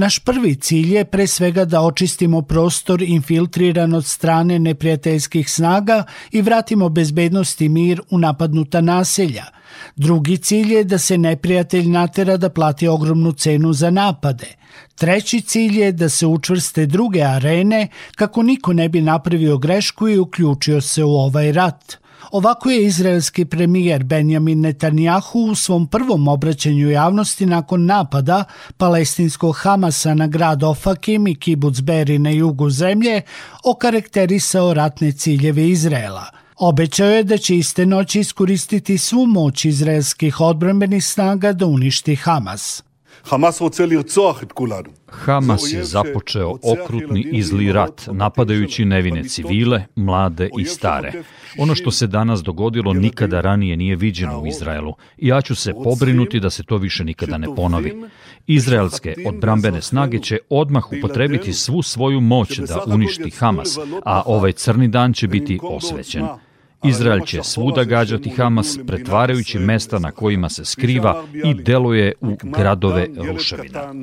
Naš prvi cilj je pre svega da očistimo prostor infiltriran od strane neprijateljskih snaga i vratimo bezbednost i mir u napadnuta naselja. Drugi cilj je da se neprijatelj natera da plati ogromnu cenu za napade. Treći cilj je da se učvrste druge arene kako niko ne bi napravio grešku i uključio se u ovaj rat. Ovako je izraelski premijer Benjamin Netanjahu u svom prvom obraćanju javnosti nakon napada palestinskog Hamasa na grad Ofakim i kibuc Beri na jugu zemlje okarakterisao ratne ciljeve Izraela – Obećao je da će iste noći iskoristiti svu moć izraelskih odbrambenih snaga da uništi Hamas. Hamas je započeo okrutni i zli rat, napadajući nevine civile, mlade i stare. Ono što se danas dogodilo nikada ranije nije viđeno u Izraelu. I ja ću se pobrinuti da se to više nikada ne ponovi. Izraelske odbrambene snage će odmah upotrebiti svu svoju moć da uništi Hamas, a ovaj crni dan će biti osvećen. Izrael će svuda gađati Hamas, pretvarajući mesta na kojima se skriva i deluje u gradove ruševina.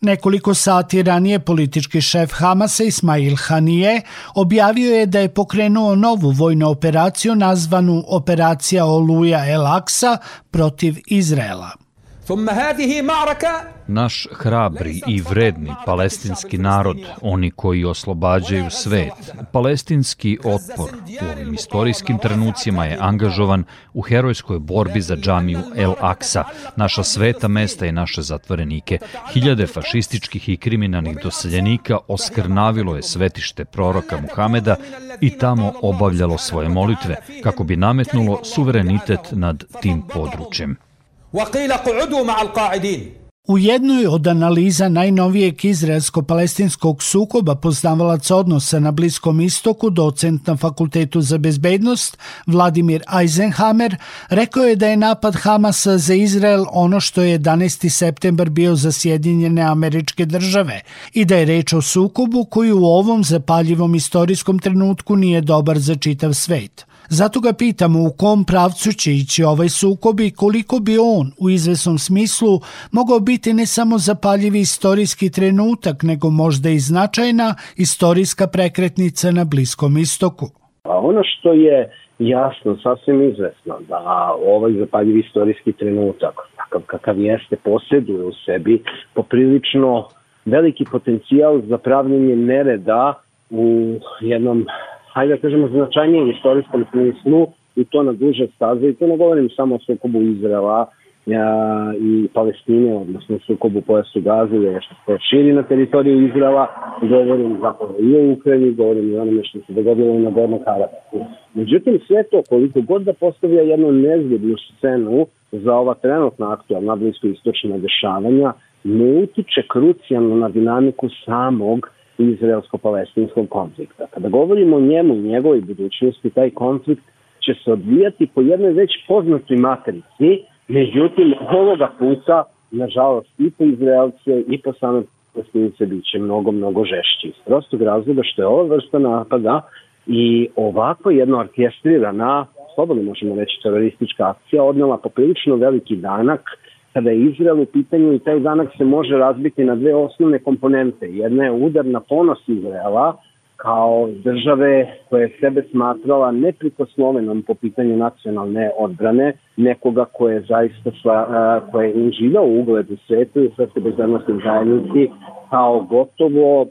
Nekoliko sati ranije politički šef Hamasa Ismail Hanije objavio je da je pokrenuo novu vojnu operaciju nazvanu Operacija Oluja El Aksa protiv Izraela. Naš hrabri i vredni palestinski narod, oni koji oslobađaju svet, palestinski otpor u ovim istorijskim trenucima je angažovan u herojskoj borbi za džamiju El Aksa, naša sveta mesta i naše zatvorenike. Hiljade fašističkih i kriminalnih doseljenika oskrnavilo je svetište proroka Muhameda i tamo obavljalo svoje molitve kako bi nametnulo suverenitet nad tim područjem. وقيل قعدوا مع القاعدين U jednoj od analiza najnovijeg izraelsko-palestinskog sukoba poznavalac odnosa na Bliskom istoku, docent na Fakultetu za bezbednost, Vladimir Eisenhammer, rekao je da je napad Hamasa za Izrael ono što je 11. september bio za Sjedinjene američke države i da je reč o sukobu koji u ovom zapaljivom istorijskom trenutku nije dobar za čitav svet. Zato ga pitamo u kom pravcu će ići ovaj sukob i koliko bi on u izvesnom smislu mogao biti ne samo zapaljivi istorijski trenutak, nego možda i značajna istorijska prekretnica na Bliskom istoku. A ono što je jasno, sasvim izvesno, da ovaj zapaljivi istorijski trenutak, takav kakav jeste, posjeduje u sebi poprilično veliki potencijal za pravljenje nereda u jednom hajde da kažemo, značajnije istorijskom smislu i to na duže staze i to ne govorim samo o sukobu Izraela a, i Palestine, odnosno sukobu pojasu Gaze, je što se širi na teritoriju Izraela, govorim zapravo i o Ukrajini, govorim i onome što se dogodilo i na Gornom Karabahu. Međutim, sve to, koliko god da postavlja jednu nezgodnu scenu za ova trenutna aktualna blisko-istočna dešavanja, ne utiče krucijalno na dinamiku samog izraelsko-palestinskog konflikta. Kada govorimo o njemu i njegovoj budućnosti, taj konflikt će se odvijati po jednoj već poznatoj matrici, međutim, ovoga puta, nažalost, i po Izraelce i po same palestince bit će mnogo, mnogo žešći. Iz prostog razloga što je ova vrsta napada i ovako jedna orkestrirana, slobodno možemo reći teroristička akcija, odnela poprilično veliki danak kada je Izrael u pitanju i taj danak se može razbiti na dve osnovne komponente. Jedna je udar na ponos Izraela kao države koja je sebe smatrala neprikosnovenom po pitanju nacionalne odbrane, nekoga koje je zaista sva, koje je uživao ugled u svetu i svetske bezbednostne zajednici kao gotovo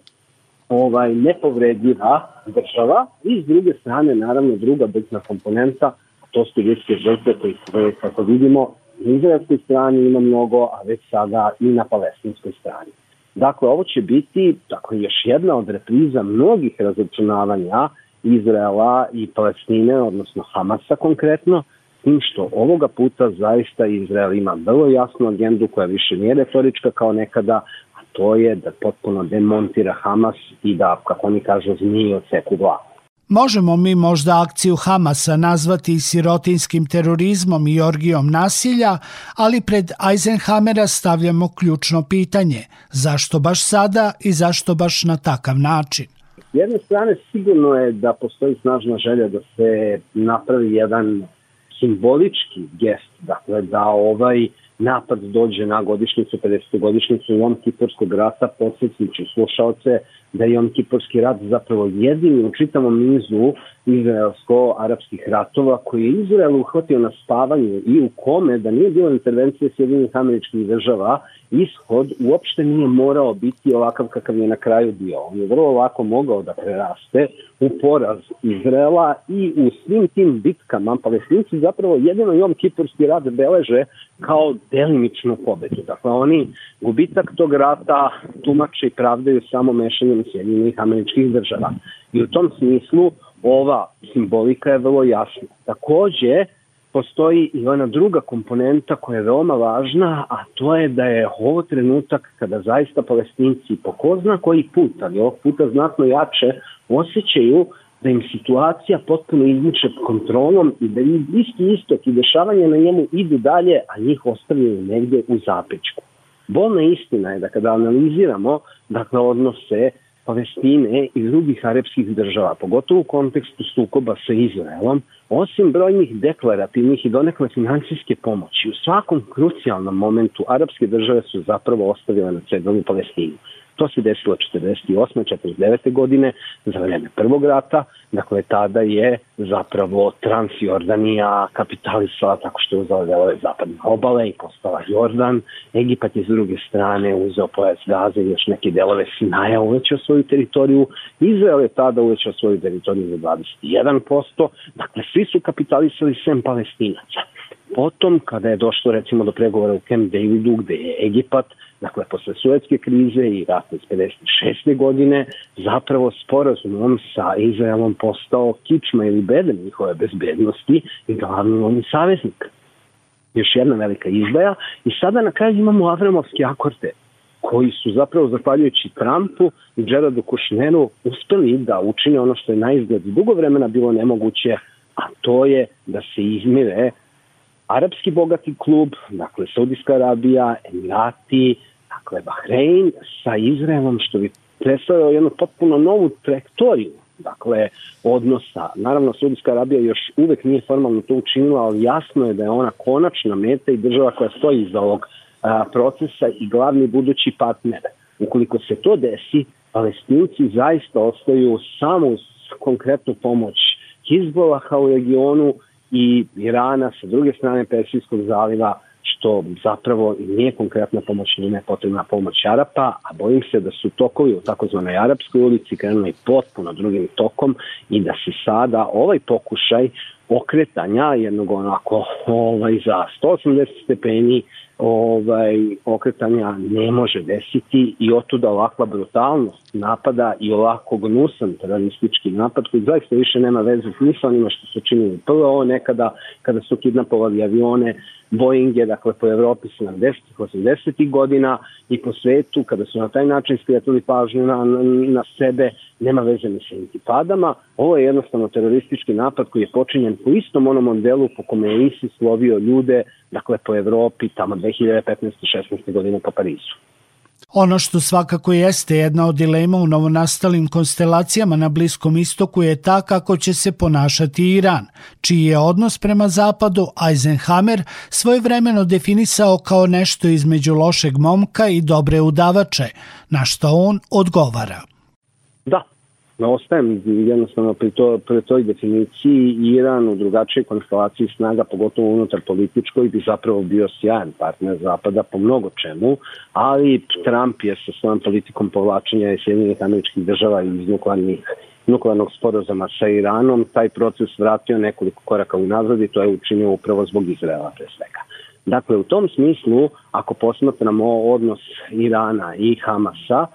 ovaj nepovredljiva država i s druge strane naravno druga bitna komponenta to su ljudske žrtve koje kako vidimo na izraelskoj strani ima mnogo, a već sada i na palestinskoj strani. Dakle, ovo će biti dakle, još jedna od repriza mnogih razočunavanja Izraela i Palestine, odnosno Hamasa konkretno, tim što ovoga puta zaista Izrael ima vrlo jasnu agendu koja više nije retorička kao nekada, a to je da potpuno demontira Hamas i da, kako oni kažu, zmije od seku glavu. Možemo mi možda akciju Hamasa nazvati sirotinskim terorizmom i orgijom nasilja, ali pred Eisenhamera stavljamo ključno pitanje. Zašto baš sada i zašto baš na takav način? S jedne strane sigurno je da postoji snažna želja da se napravi jedan simbolički gest, dakle da ovaj napad dođe na godišnicu, 50. godišnicu Jom Kiporskog rata, podsjetniću slušalce da je Jom Kiporski rat zapravo jedini u čitavom nizu izraelsko-arapskih ratova koji je Izrael uhvatio na spavanju i u kome da nije bilo intervencije Sjedinih američkih država, ishod uopšte nije morao biti ovakav kakav je na kraju bio. On je vrlo lako mogao da preraste u poraz Izraela i u svim tim bitkama palestinci zapravo jedino Jom Kiporski rat beleže kao delimičnu pobedu. Dakle, oni gubitak tog rata tumače i pravdaju samo mešanjem Sjedinih američkih država. I u tom smislu ova simbolika je vrlo jasna. Takođe, postoji i ona druga komponenta koja je veoma važna, a to je da je ovo trenutak kada zaista palestinci po ko zna koji put, ali ovog puta znatno jače, osjećaju da im situacija potpuno izmiče kontrolom i da isti istok i dešavanje na njemu idu dalje, a njih ostavljaju negde u zapečku. Bolna istina je da kada analiziramo dakle, odnose Palestine i drugih arapskih država, pogotovo u kontekstu sukoba sa Izraelom, osim brojnih deklarativnih i donekle finansijske pomoći, u svakom krucijalnom momentu arapske države su zapravo ostavile na cedonu Palestinu. To se desilo 48. 49. godine za vreme prvog rata, dakle tada je zapravo Transjordanija kapitalisala tako što je uzela delove zapadne obale i postala Jordan. Egipat je s druge strane uzeo pojas Gaze i još neke delove Sinaja uvećao svoju teritoriju. Izrael je tada uvećao svoju teritoriju za 21%. Dakle, svi su kapitalisali sem palestinaca. Potom, kada je došlo recimo do pregovora u Camp Davidu, gde je Egipat Dakle, posle Suetske krize i rata iz 56. godine, zapravo sporazumom sa Izraelom postao kičma ili beden njihove bezbednosti i glavni oni saveznik. Još jedna velika izdaja i sada na kraju imamo Avramovske akorde koji su zapravo zahvaljujući Trumpu i Gerardu Kushneru uspeli da učine ono što je na izgled dugo vremena bilo nemoguće, a to je da se izmire arapski bogati klub, dakle Saudijska Arabija, Emirati, dakle Bahrein sa Izraelom, što bi predstavljao jednu potpuno novu trajektoriju dakle, odnosa. Naravno, Saudijska Arabija još uvek nije formalno to učinila, ali jasno je da je ona konačna meta i država koja stoji iza ovog a, procesa i glavni budući partner. Ukoliko se to desi, palestinci zaista ostaju samo uz konkretnu pomoć Hizbolaha u regionu i Irana sa druge strane Persijskog zaliva, što zapravo nije konkretna pomoć, nije potrebna pomoć Arapa, a bojim se da su tokovi u takozvanoj Arapskoj ulici krenuli potpuno drugim tokom i da se sada ovaj pokušaj okretanja jednog onako ovaj, za 180 stepeni ovaj, okretanja ne može desiti i otuda ovakva brutalnost napada i ovako gnusan teroristički napad koji zaista više nema veze ni sa onima što su činili prvo nekada kada su kidnapovali avione Boeinge, dakle po Evropi 70-ih, 80-ih godina i po svetu kada su na taj način skretili pažnju na, na, na sebe, nema veze ni sa intipadama. Ovo je jednostavno teroristički napad koji je počinjen po istom onom modelu po kome je ISIS lovio ljude, dakle po Evropi tamo 2015. 16. godine po Parizu. Ono što svakako jeste jedna od dilema u novonastalim konstelacijama na Bliskom istoku je ta kako će se ponašati Iran, čiji je odnos prema zapadu Eisenhower svojevremeno definisao kao nešto između lošeg momka i dobre udavače, na što on odgovara. Da, ostajem jednostavno pri, to, pri toj definiciji Iran u drugačijoj konstelaciji snaga, pogotovo unutar političkoj, bi zapravo bio sjajan partner Zapada po mnogo čemu, ali Trump je sa svojom politikom povlačenja Sjedinjenih američkih država iz nuklearnih nuklearnog sporozama sa Iranom, taj proces vratio nekoliko koraka unazad i to je učinio upravo zbog Izraela pre svega. Dakle, u tom smislu, ako posmatramo odnos Irana i Hamasa,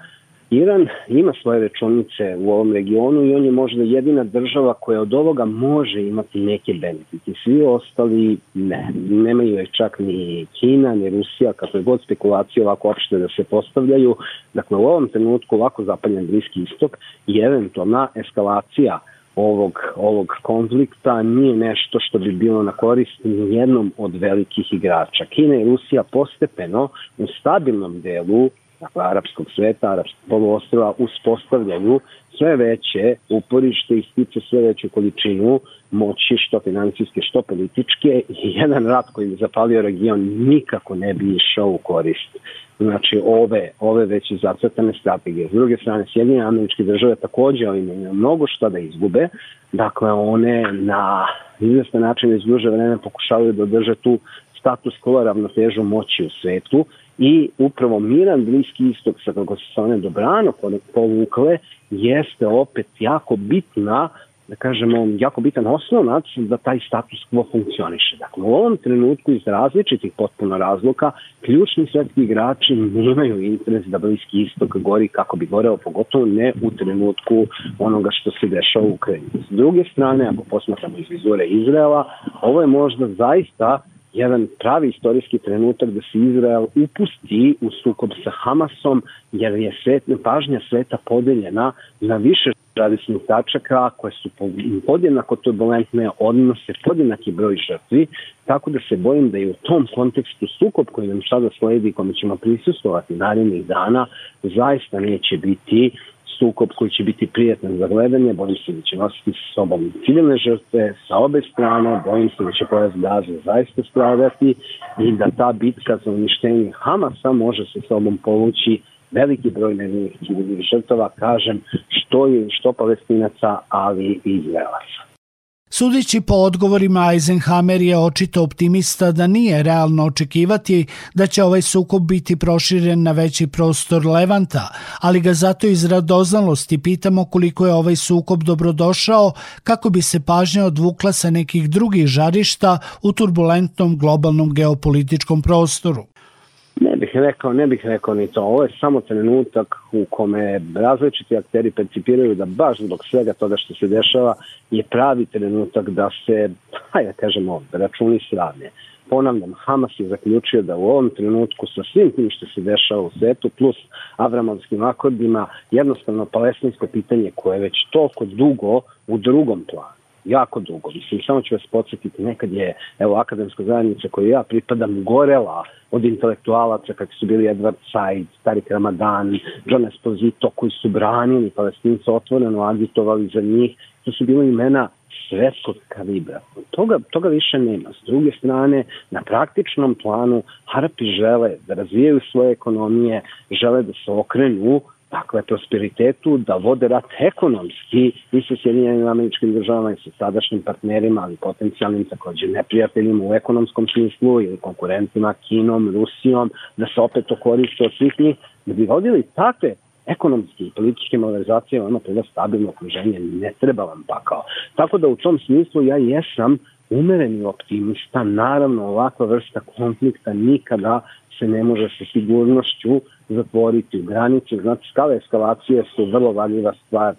Iran ima svoje računice u ovom regionu i on je možda jedina država koja od ovoga može imati neke benefite. Svi ostali ne, nemaju je čak ni Kina, ni Rusija, kako je god spekulacije ovako opšte da se postavljaju. Dakle, u ovom trenutku ovako zapaljen Bliski istok i eventualna eskalacija ovog, ovog konflikta nije nešto što bi bilo na korist jednom od velikih igrača. Kina i Rusija postepeno u stabilnom delu dakle arapskog sveta, arapskog poluostrova, uspostavljaju sve veće uporište i stiče sve veću količinu moći, što financijske, što političke. I jedan rat koji bi zapalio region nikako ne bi išao u korist. Znači ove, ove već zacrtane strategije. S druge strane, Sjedinje američke države takođe ovim imaju mnogo što da izgube, dakle one na izvestan način iz duže vreme pokušavaju da održe tu status quo ravnotežu moći u svetu i upravo miran bliski istok sa kako se one dobrano povukle jeste opet jako bitna da kažemo, jako bitan osnovac da taj status quo funkcioniše. Dakle, u ovom trenutku iz različitih potpuno razloka ključni svetski igrači nemaju interes da Bliski istok gori kako bi goreo, pogotovo ne u trenutku onoga što se dešava u Ukrajini. S druge strane, ako posmatramo iz vizure Izraela, ovo je možda zaista jedan pravi istorijski trenutak da se Izrael upusti u sukob sa Hamasom, jer je svet, pažnja sveta podeljena na više radisnih tačaka koje su podjednako turbulentne, odnose podjednaki broj žrtvi, tako da se bojim da je u tom kontekstu sukob koji nam sada sledi, kome ćemo prisustovati narednih dana, zaista neće biti sukob koji će biti prijatan za gledanje, bojim se da će nositi sa sobom civilne žrtve sa obe strane, bojim se da će pojas Gaza zaista stradati i da ta bitka za uništenje Hamasa može sa sobom povući veliki broj nevinih civilnih žrtava, kažem, što je što palestinaca, ali i izraelaca. Sudeći po odgovorima Eisenhower je očito optimista da nije realno očekivati da će ovaj sukob biti proširen na veći prostor Levanta, ali ga zato iz radoznalosti pitamo koliko je ovaj sukob dobrodošao kako bi se pažnja odvukla sa nekih drugih žarišta u turbulentnom globalnom geopolitičkom prostoru. Rekao, ne bih rekao ni to. Ovo je samo trenutak u kome različiti akteri percipiraju da baš zbog svega toga što se dešava je pravi trenutak da se, hajde da kažemo, računi sravnje. Ponavljam, Hamas je zaključio da u ovom trenutku sa svim tim što se dešava u svetu plus Avramovskim akordima jednostavno palestinsko pitanje koje je već toliko dugo u drugom planu jako dugo. Mislim, samo ću vas podsjetiti, nekad je, evo, akademska zajednica koju ja pripadam, gorela od intelektualaca kakvi su bili Edward Said, Tarik Ramadan, John Esposito, koji su branili palestinca, otvoreno agitovali za njih. To su bilo imena svetskog kalibra. Toga, toga više nema. S druge strane, na praktičnom planu Harapi žele da razvijaju svoje ekonomije, žele da se okrenu dakle, prosperitetu, da vode rat ekonomski i sa Sjedinjenim američkim državama i sa sadašnjim partnerima, ali potencijalnim takođe neprijateljima u ekonomskom smislu ili konkurentima Kinom, Rusijom, da se opet to koriste od svih njih, da bi vodili takve ekonomski i političke malverzacije, ono treba stabilno okruženje, ne treba vam pakao. Tako da u tom smislu ja jesam umereni optimista, naravno ovakva vrsta konflikta nikada se ne može sa sigurnošću zatvoriti u granicu. Znači, skale eskalacije su vrlo valjiva stvar,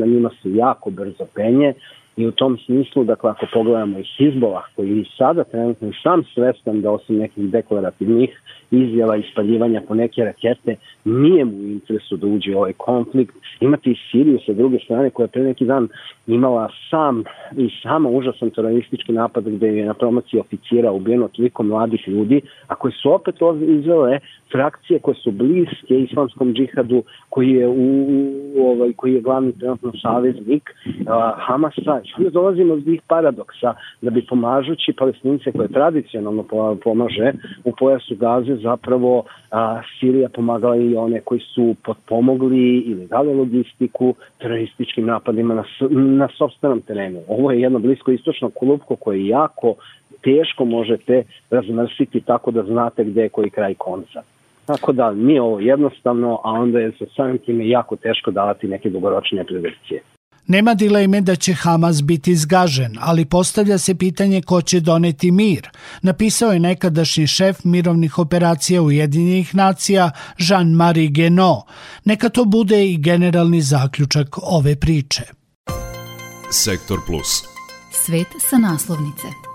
na njima se jako brzo penje i u tom smislu, dakle, ako pogledamo i Hizbolah, koji i sada trenutno sam svestan da osim nekih deklarativnih izjava i spaljivanja po neke rakete, nije mu interesu da uđe u ovaj konflikt. Imate i Siriju sa druge strane koja je pre neki dan imala sam i sama užasan teroristički napad gde je na promociji oficira ubijeno toliko mladih ljudi, a koje su opet izvele frakcije koje su bliske islamskom džihadu koji je u, u ovaj koji je glavni trenutno saveznik uh, Hamasa. I onda dolazimo do tih paradoksa da bi pomažući palestince koje tradicionalno pomaže u pojasu Gaze zapravo a, Sirija pomagala i one koji su potpomogli ili dali logistiku terorističkim napadima na, na sobstvenom terenu. Ovo je jedno blisko istočno klupko koje jako teško možete razmrsiti tako da znate gde je koji kraj konca. Tako da nije ovo jednostavno, a onda je sa samim time jako teško davati neke dugoročne predikcije. Nema dileme da će Hamas biti zgažen, ali postavlja se pitanje ko će doneti mir. Napisao je nekadašnji šef mirovnih operacija Ujedinjenih nacija Jean-Marie Geno. Neka to bude i generalni zaključak ove priče. Sektor Plus. Svet sa naslovnice.